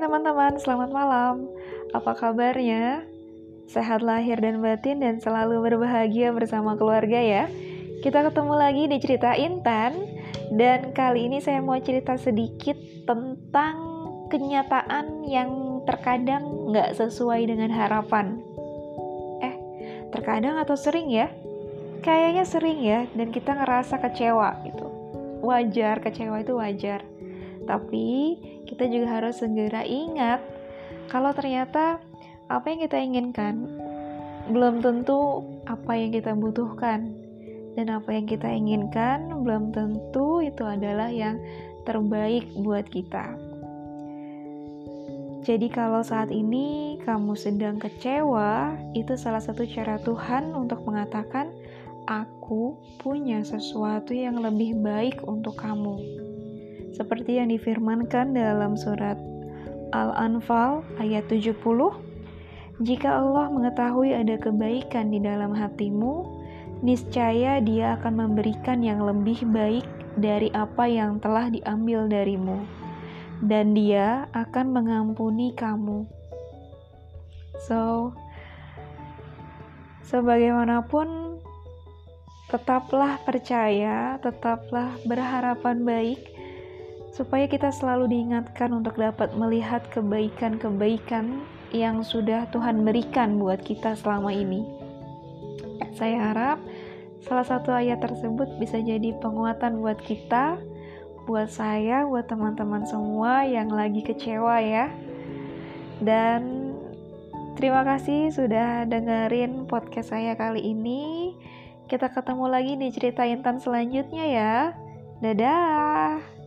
teman-teman, selamat malam. Apa kabarnya? Sehat lahir dan batin dan selalu berbahagia bersama keluarga ya. Kita ketemu lagi di cerita Intan dan kali ini saya mau cerita sedikit tentang kenyataan yang terkadang nggak sesuai dengan harapan. Eh, terkadang atau sering ya? Kayaknya sering ya dan kita ngerasa kecewa gitu. Wajar, kecewa itu wajar tapi kita juga harus segera ingat kalau ternyata apa yang kita inginkan belum tentu apa yang kita butuhkan dan apa yang kita inginkan belum tentu itu adalah yang terbaik buat kita. Jadi kalau saat ini kamu sedang kecewa, itu salah satu cara Tuhan untuk mengatakan, aku punya sesuatu yang lebih baik untuk kamu seperti yang difirmankan dalam surat Al-Anfal ayat 70 Jika Allah mengetahui ada kebaikan di dalam hatimu niscaya dia akan memberikan yang lebih baik dari apa yang telah diambil darimu dan dia akan mengampuni kamu. So sebagaimanapun tetaplah percaya tetaplah berharapan baik supaya kita selalu diingatkan untuk dapat melihat kebaikan-kebaikan yang sudah Tuhan berikan buat kita selama ini. Saya harap salah satu ayat tersebut bisa jadi penguatan buat kita, buat saya, buat teman-teman semua yang lagi kecewa ya. Dan terima kasih sudah dengerin podcast saya kali ini. Kita ketemu lagi di cerita Intan selanjutnya ya. Dadah.